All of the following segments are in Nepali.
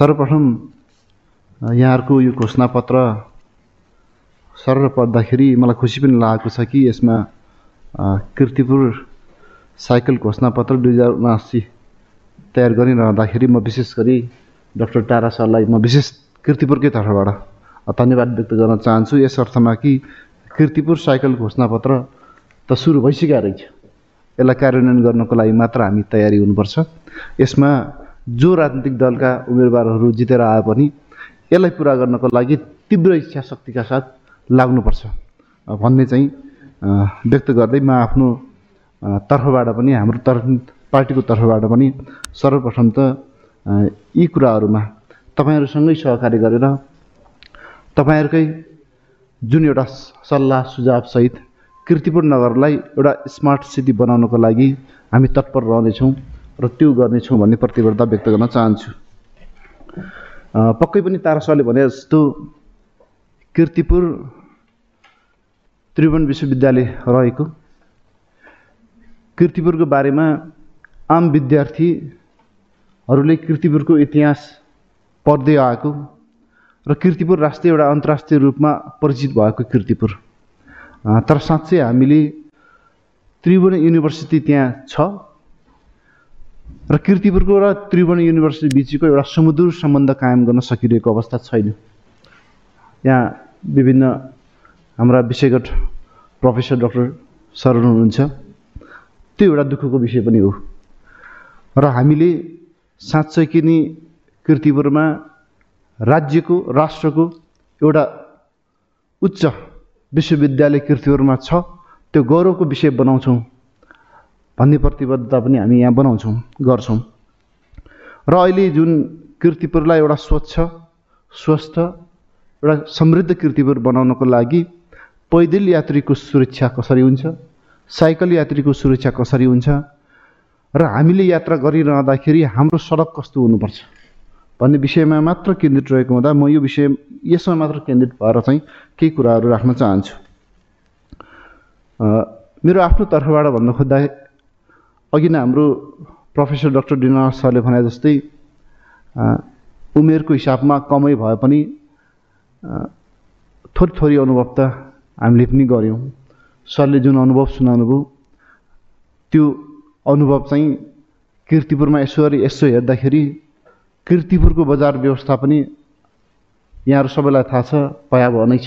सर्वप्रथम यहाँहरूको यो घोषणापत्र सर पढ्दाखेरि मलाई खुसी पनि लागेको छ कि यसमा किर्तिपुर साइकल घोषणापत्र दुई हजार उनासी तयार गरिरहँदाखेरि म विशेष गरी डाक्टर टारा सरलाई म विशेष किर्तिपुरकै तर्फबाट धन्यवाद व्यक्त गर्न चाहन्छु। यस अर्थमा कि किर्तिपुर साइकल घोषणापत्र त सुरु भइसकेको रहेछ। यसलाई कार्यान्वयन गर्नको लागि मात्र हामी तयारी हुनुपर्छ। यसमा जो राजनीतिक दलका उम्मेदवारहरू जितेर आए पनि यसलाई पुरा गर्नको लागि तीव्र इच्छा शक्तिका साथ लाग्नुपर्छ। भन्ने चाहिँ व्यक्त गर्दै म आफ्नो तर्फबाट पनि हाम्रो तर्फ पार्टीको तर्फबाट पनि सर्वप्रथम त यी कुराहरूमा तपाईँहरूसँगै सहकारी गरेर तपाईँहरूकै जुन एउटा सल्लाह सुझावसहित किर्तिपुर नगरलाई एउटा स्मार्ट सिटी बनाउनको लागि हामी तत्पर रहनेछौँ। र त्यो गर्नेछौँ भन्ने प्रतिबद्धता व्यक्त गर्न चाहन्छु। पक्कै पनि तारा भने जस्तो किर्तिपुर त्रिभुवन विश्वविद्यालय रहेको। किर्तिपुरको बारेमा आम विद्यार्थीहरूले किर्तिपुरको इतिहास पढ्दै आएको र किर्तिपुर राष्ट्रिय एउटा अन्तर्राष्ट्रिय रूपमा परिचित भएको किर्तिपुर। तर साँच्चै हामीले त्रिभुवन युनिभर्सिटी त्यहाँ छ। र किर्तिपुरको र त्रिभुवन युनिभर्सिटी बिचको एउटा सुमधुर सम्बन्ध कायम गर्न सकिरहेको अवस्था छैन। यहाँ विभिन्न हाम्रा विषयगत प्रोफेसर डक्टर सर हुनुहुन्छ। त्यो एउटा दुःखको विषय पनि हो। र हामीले साँच्चै कि नि किर्तिपुरमा राज्यको राष्ट्रको एउटा उच्च विश्वविद्यालय किर्तिपुरमा छ। त्यो गौरवको विषय बनाउँछौँ। भन्ने प्रतिबद्धता पनि हामी यहाँ बनाउँछौँ गर्छौँ। र अहिले जुन किर्तिपुरलाई एउटा स्वच्छ स्वस्थ एउटा समृद्ध किर्तिपुर बनाउनको लागि पैदल यात्रीको सुरक्षा कसरी हुन्छ साइकल यात्रीको सुरक्षा कसरी हुन्छ र हामीले यात्रा गरिरहँदाखेरि हाम्रो सडक कस्तो हुनुपर्छ भन्ने विषयमा मात्र केन्द्रित रहेको हुँदा म यो विषय यसमा मात्र केन्द्रित भएर चाहिँ केही कुराहरू राख्न चाहन्छु। मेरो आफ्नो तर्फबाट भन्नु खोज्दा अघि नै हाम्रो प्रोफेसर डाक्टर डिनाथ सरले भने जस्तै उमेरको हिसाबमा कमै भए पनि थोरै थोरै अनुभव त हामीले पनि गऱ्यौँ। सरले जुन अनुभव सुनाउनु भयो त्यो अनुभव चाहिँ किर्तिपुरमा यसो यसो हेर्दाखेरि किर्तिपुरको बजार व्यवस्था पनि यहाँहरू सबैलाई थाहा छ भयावह नै छ।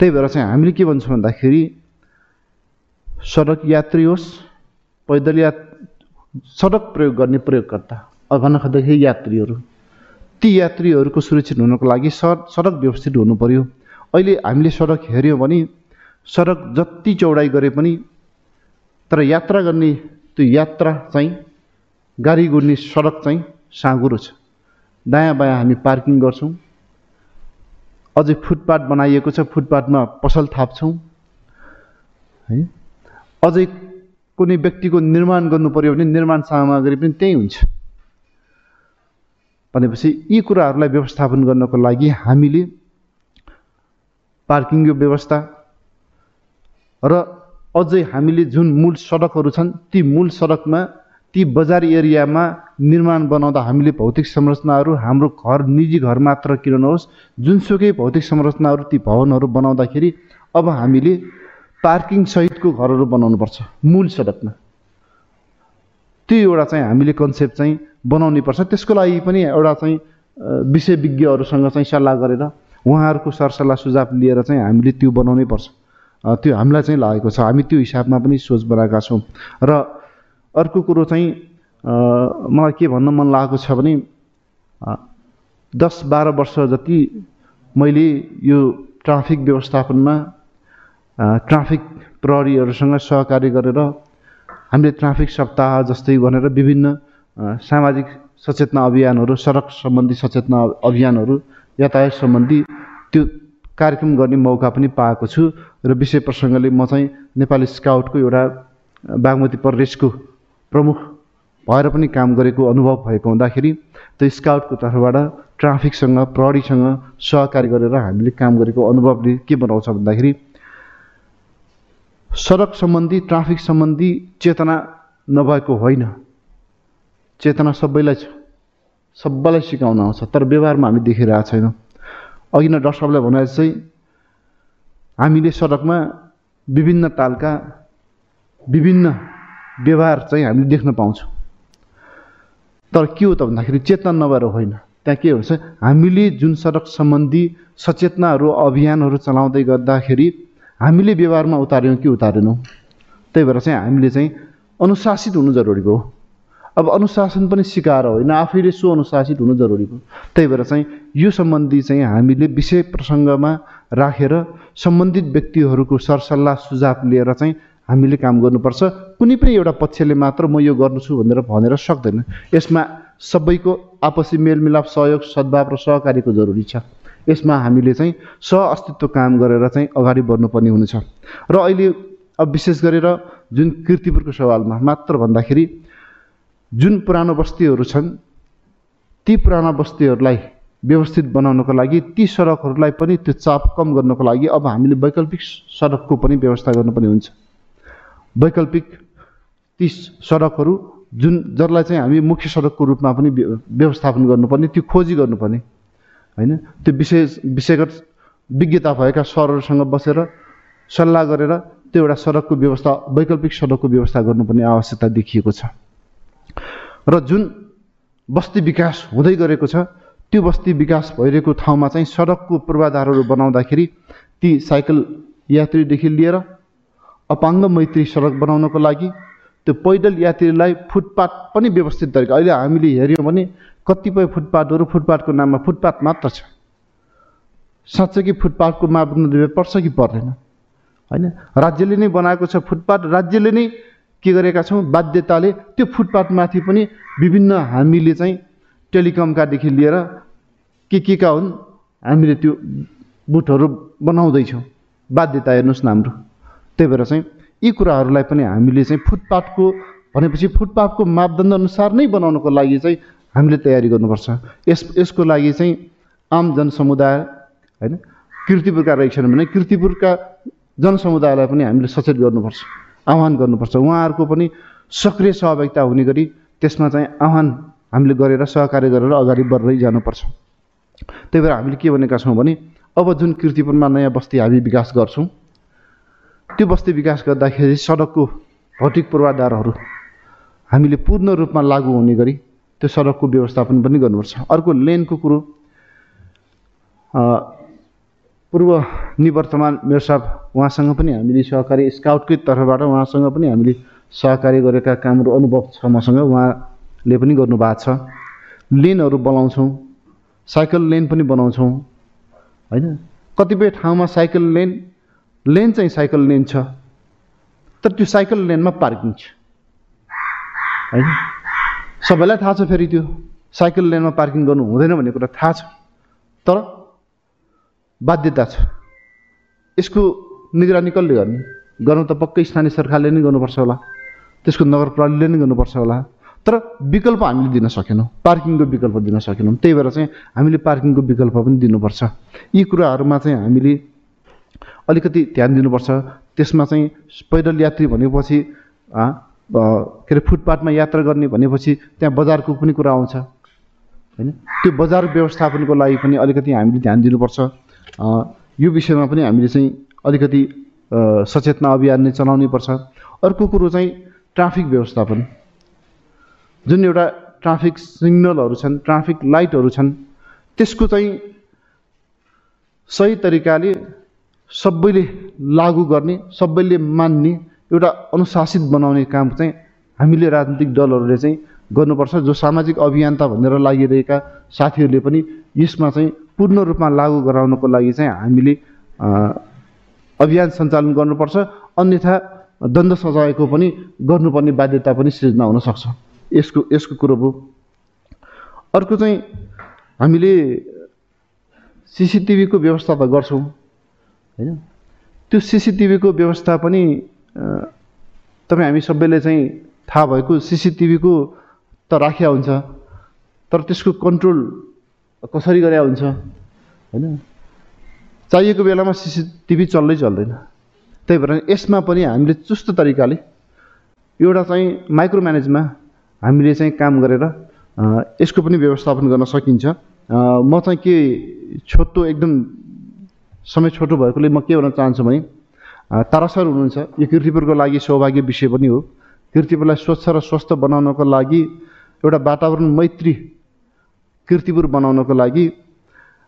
त्यही भएर चाहिँ हामीले के भन्छौँ भन्दाखेरि सडक यात्री होस् पैदल या सडक प्रयोग गर्ने प्रयोगकर्ता भन्न यात्रीहरू। ती यात्रीहरूको सुरक्षित हुनको लागि सडक व्यवस्थित हुनु पऱ्यो अहिले हामीले सडक हेऱ्यौँ भने सडक जति चौडाइ गरे पनि तर यात्रा गर्ने त्यो यात्रा चाहिँ गाडी गुड्ने सडक चाहिँ साँगुरो छ। दायाँ बायाँ हामी पार्किङ गर्छौँ। अझै फुटपाथ बनाइएको छ फुटपाथमा पसल थाप्छौँ। है? अझै कुनै व्यक्तिको निर्माण गर्नु पऱ्यो भने निर्माण सामग्री पनि त्यही हुन्छ। भनेपछि यी कुराहरूलाई व्यवस्थापन गर्नको लागि हामीले पार्किङको व्यवस्था र अझै हामीले जुन मूल सडकहरू छन् ती मूल सडकमा ती बजार एरियामा निर्माण बनाउँदा हामीले भौतिक संरचनाहरू हाम्रो घर निजी घर मात्र किन नहोस् जुनसुकै भौतिक संरचनाहरू ती भवनहरू बनाउँदाखेरि अब हामीले पार्किङ सहितको घरहरू बनाउनुपर्छ मूल सडकमा। त्यो एउटा चाहिँ हामीले कन्सेप्ट चाहिँ बनाउनै पर्छ। त्यसको लागि पनि एउटा चाहिँ विषय विज्ञहरूसँग चाहिँ सल्लाह गरेर उहाँहरूको सरसल्लाह सुझाव लिएर चाहिँ हामीले त्यो बनाउनै पर्छ। त्यो हामीलाई चाहिँ लागेको छ। हामी त्यो हिसाबमा पनि सोच बनाएका छौँ। र अर्को कुरो चाहिँ मलाई के भन्न मन लागेको छ भने दस बाह्र वर्ष जति मैले यो ट्राफिक व्यवस्थापनमा ट्राफिक प्रहरीहरूसँग सहकारी गरेर हामीले ट्राफिक सप्ताह जस्तै भनेर विभिन्न सामाजिक सचेतना अभियानहरू सडक सम्बन्धी सचेतना अभियानहरू यातायात सम्बन्धी त्यो कार्यक्रम गर्ने मौका पनि पाएको छु र विषय प्रसङ्गले म चाहिँ नेपाली स्काउटको एउटा बागमती प्रदेशको प्रमुख भएर पनि काम गरेको अनुभव भएको हुँदाखेरि त्यो स्काउटको तर्फबाट ट्राफिकसँग प्रहरीसँग सहकारी गरेर हामीले काम गरेको अनुभवले के बनाउँछ भन्दाखेरि सडक सम्बन्धी ट्राफिक सम्बन्धी चेतना नभएको होइन। चेतना सबैलाई छ। सबैलाई सिकाउन आउँछ। तर व्यवहारमा हामी देखिरहेको छैनौँ। अघि नै डाक्टर साहबले भने चाहिँ हामीले सडकमा विभिन्न तालका विभिन्न व्यवहार चाहिँ हामीले देख्न पाउँछौँ। तर के हो त भन्दाखेरि चेतना नभएर होइन। त्यहाँ के हुन्छ हामीले जुन सडक सम्बन्धी सचेतनाहरू अभियानहरू चलाउँदै गर्दाखेरि हामीले व्यवहारमा उतार्यौँ कि उतारेनौँ? त्यही भएर चाहिँ हामीले चाहिँ अनुशासित हुनु जरुरी हो अब अनुशासन पनि सिकाएर होइन? आफैले सो अनुशासित हुनु जरुरी भयो। त्यही भएर चाहिँ यो सम्बन्धी चाहिँ हामीले विषय प्रसङ्गमा राखेर सम्बन्धित व्यक्तिहरूको सरसल्लाह सुझाव लिएर चाहिँ हामीले काम गर्नुपर्छ। कुनै पनि एउटा पक्षले मात्र म यो गर्छु भनेर भनेर सक्दैन। यसमा सबैको आपसी मेलमिलाप सहयोग सद्भाव र सहकारीको जरुरी छ। यसमा हामीले चाहिँ सह अस्तित्व काम गरेर चाहिँ अगाडि बढ्नुपर्ने हुनेछ। र अहिले अब विशेष गरेर जुन किर्तिपुरको सवालमा मात्र भन्दाखेरि जुन पुरानो बस्तीहरू छन् ती पुराना बस्तीहरूलाई व्यवस्थित बनाउनको लागि ती सडकहरूलाई पनि त्यो चाप कम गर्नको लागि अब हामीले वैकल्पिक सडकको पनि व्यवस्था गर्नुपर्ने हुन्छ। वैकल्पिक ती सडकहरू जुन जसलाई चाहिँ हामी मुख्य सडकको रूपमा पनि व्यवस्थापन गर्नुपर्ने त्यो खोजी गर्नुपर्ने। होइन? त्यो विशेष विषयगत विज्ञता भएका सरहरूसँग बसेर सल्लाह गरेर त्यो एउटा सडकको व्यवस्था वैकल्पिक सडकको व्यवस्था गर्नुपर्ने आवश्यकता देखिएको छ। र जुन बस्ती विकास हुँदै गरेको छ त्यो बस्ती विकास भइरहेको ठाउँमा चाहिँ सडकको पूर्वाधारहरू बनाउँदाखेरि ती साइकल यात्रीदेखि लिएर अपाङ्ग मैत्री सडक बनाउनको लागि त्यो पैदल यात्रीलाई फुटपाथ पनि व्यवस्थित तरिका अहिले हामीले हेऱ्यौँ भने कतिपय फुटपाथहरू फुटपाथको नाममा फुटपाथ मात्र छ। साँच्चै कि फुटपाथको मापदण्ड पर्छ कि पर्दैन? होइन? राज्यले नै बनाएको छ फुटपाथ राज्यले नै के गरेका छौँ? बाध्यताले त्यो फुटपाथमाथि पनि विभिन्न हामीले चाहिँ टेलिकमकादेखि लिएर के के का हुन्? हामीले त्यो बुथहरू बनाउँदैछौँ। बाध्यता हेर्नुहोस् न हाम्रो। त्यही भएर चाहिँ यी कुराहरूलाई पनि हामीले चाहिँ फुटपाथको भनेपछि फुटपाथको मापदण्ड अनुसार नै बनाउनको लागि चाहिँ हामीले तयारी गर्नुपर्छ। यस यसको लागि चाहिँ आम जनसमुदाय होइन किर्तिपुरका रहेछन् भने किर्तिपुरका जनसमुदायलाई पनि हामीले सचेत गर्नुपर्छ आह्वान गर्नुपर्छ। उहाँहरूको पनि सक्रिय सहभागिता हुने गरी त्यसमा चाहिँ आह्वान हामीले गरेर सहकार्य गरेर अगाडि बढ्दै जानुपर्छ। त्यही भएर हामीले के भनेका छौँ भने अब जुन किर्तिपुरमा नयाँ बस्ती हामी विकास गर्छौँ त्यो बस्ती विकास गर्दाखेरि सडकको भौतिक पूर्वाधारहरू हामीले पूर्ण रूपमा लागू हुने गरी त्यो सडकको व्यवस्थापन पनि गर्नुपर्छ। अर्को लेनको कुरो पूर्व निवर्तमान मेयर साहब उहाँसँग पनि हामीले सहकारी स्काउटकै तर्फबाट उहाँसँग पनि हामीले सहकारी गरेका कामहरू अनुभव छ मसँग उहाँले पनि गर्नुभएको छ। लेनहरू बनाउँछौँ साइकल लेन पनि बनाउँछौँ होइन? कतिपय ठाउँमा साइकल लेन लेन चाहिँ साइकल लेन छ तर त्यो साइकल लेनमा पार्किङ छ होइन? सबैलाई थाहा छ फेरि त्यो साइकल लेनमा पार्किङ गर्नु हुँदैन भन्ने कुरा थाहा छ। तर बाध्यता छ। यसको निगरानी कसले गर्ने? गर्नु त पक्कै स्थानीय सरकारले नै गर्नुपर्छ होला। त्यसको नगर प्रहरीले नै गर्नुपर्छ होला। तर विकल्प हामीले दिन सकेनौँ। पार्किङको विकल्प दिन सकेनौँ। त्यही भएर चाहिँ हामीले पार्किङको विकल्प पनि दिनुपर्छ। यी कुराहरूमा चाहिँ हामीले अलिकति ध्यान दिनुपर्छ। त्यसमा चाहिँ पैदल यात्री भनेपछि के अरे फुटपाथमा यात्रा गर्ने भनेपछि त्यहाँ बजारको पनि कुरा आउँछ। होइन? त्यो बजार व्यवस्थापनको लागि पनि अलिकति हामीले ध्यान दिनुपर्छ। यो विषयमा पनि हामीले चाहिँ अलिकति सचेतना अभियान नै चलाउनै पर्छ। अर्को कुरो चाहिँ ट्राफिक व्यवस्थापन। जुन एउटा ट्राफिक सिग्नलहरू छन् ट्राफिक लाइटहरू छन् त्यसको चाहिँ सही तरिकाले सबैले लागू गर्ने सबैले मान्ने एउटा अनुशासित बनाउने काम चाहिँ हामीले राजनीतिक दलहरूले चाहिँ गर्नुपर्छ जो सामाजिक अभियन्ता भनेर लागिरहेका साथीहरूले पनि यसमा चाहिँ पूर्ण रूपमा लागू गराउनको लागि चाहिँ हामीले अभियान सञ्चालन गर्नुपर्छ अन्यथा दण्ड सजायको पनि गर्नुपर्ने बाध्यता पनि सृजना हुनसक्छ। यसको यसको कुरो भयो अर्को चाहिँ हामीले सिसिटिभीको व्यवस्था त गर्छौँ होइन? त्यो सिसिटिभीको व्यवस्था पनि तपाईँ हामी सबैले चाहिँ थाहा भएको सिसिटिभीको त राखिया हुन्छ तर त्यसको कन्ट्रोल कसरी गरे हुन्छ होइन? चाहिएको बेलामा सिसिटिभी चल्दै चल्दैन। त्यही भएर यसमा पनि हामीले चुस्त तरिकाले एउटा चाहिँ माइक्रो म्यानेजमा हामीले चाहिँ काम गरेर यसको पनि व्यवस्थापन गर्न सकिन्छ। म चाहिँ के छोटो एकदम समय छोटो भएकोले म के भन्न चाहन्छु भने अ, तारा सर हुनुहुन्छ। यो किर्तिपुरको लागि सौभाग्य विषय पनि हो। किर्तिपुरलाई स्वच्छ र स्वस्थ बनाउनको लागि एउटा वातावरण मैत्री किर्तिपुर बनाउनको लागि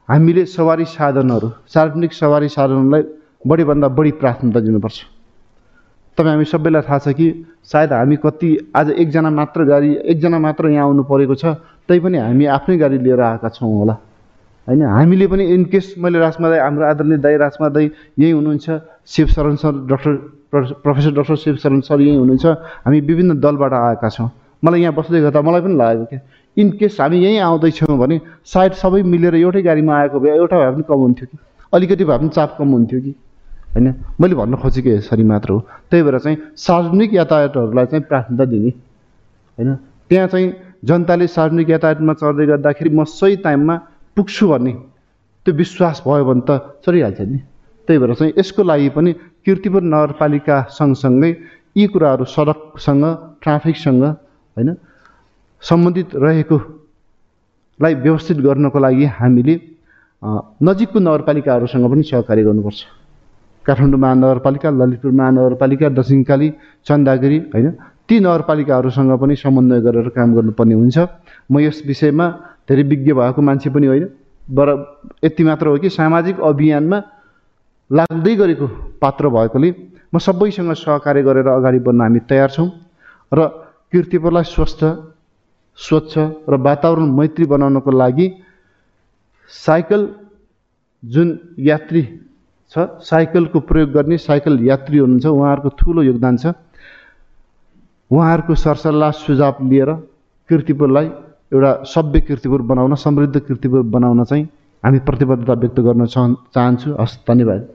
हामीले सवारी साधनहरू सार्वजनिक सवारी साधनलाई बढीभन्दा बढी प्राथमिकता दिनुपर्छ। तपाईँ हामी सबैलाई थाहा छ कि सायद हामी कति आज एकजना मात्र गाडी एकजना मात्र यहाँ आउनु परेको छ तैपनि हामी आफ्नै गाडी लिएर आएका छौँ होला। होइन हामीले पनि इनकेस मैले राजमा दाई हाम्रो आदरणीय दाई राजमा दाई यहीँ हुनुहुन्छ शिव शरण सर डक्टर प्र- professor doctor Shiv Sharan sir यहीँ हुनुहुन्छ हामी विभिन्न दलबाट आएका छौँ। मलाई यहाँ बस्दै गर्दा मलाई पनि लागेको क्या इनकेस हामी यहीँ आउँदैछौँ भने सायद सबै मिलेर एउटै गाडीमा आएको भए एउटा भए पनि कम हुन्थ्यो कि अलिकति भए पनि चाप कम हुन्थ्यो कि होइन? मैले भन्न खोजेको यसरी मात्र हो। त्यही भएर चाहिँ सार्वजनिक यातायातहरूलाई चाहिँ प्राथमिकता दिने होइन? त्यहाँ चाहिँ जनताले सार्वजनिक यातायातमा चढ्दै गर्दाखेरि म सही टाइममा पुग्छु भन्ने। त्यो विश्वास भयो भने त चढिहाल्छ नि। त्यही भएर चाहिँ यसको लागि पनि किर्तिपुर नगरपालिका सँगसँगै यी कुराहरू सडकसँग ट्राफिकसँग होइन सम्बन्धित रहेकोलाई व्यवस्थित गर्नको लागि हामीले नजिकको नगरपालिकाहरूसँग पनि सहकार्य गर्नुपर्छ। काठमाडौँ महानगरपालिका ललितपुर महानगरपालिका दक्षिणकाली चन्दागिरी होइन ती नगरपालिकाहरूसँग पनि समन्वय गरेर काम गर्नुपर्ने हुन्छ। म यस विषयमा धेरै विज्ञ भएको मान्छे पनि होइन बर यति मात्र हो कि सामाजिक अभियानमा लाग्दै गरेको पात्र भएकोले म सबैसँग सहकार्य गरेर अगाडि बढ्न हामी तयार छौँ र किर्तिपुरलाई स्वस्थ स्वच्छ र वातावरण मैत्री बनाउनको लागि साइकल जुन यात्री छ साइकलको प्रयोग गर्ने साइकल यात्री हुनुहुन्छ उहाँहरूको ठुलो योगदान छ। उहाँहरूको सरसल्लाह सुझाव लिएर किर्तिपुरलाई एउटा सभ्य किर्तिपुर बनाउन समृद्ध किर्तिपुर बनाउन चाहिँ हामी प्रतिबद्धता व्यक्त गर्न चाहन् चाहन्छु। हस् धन्यवाद।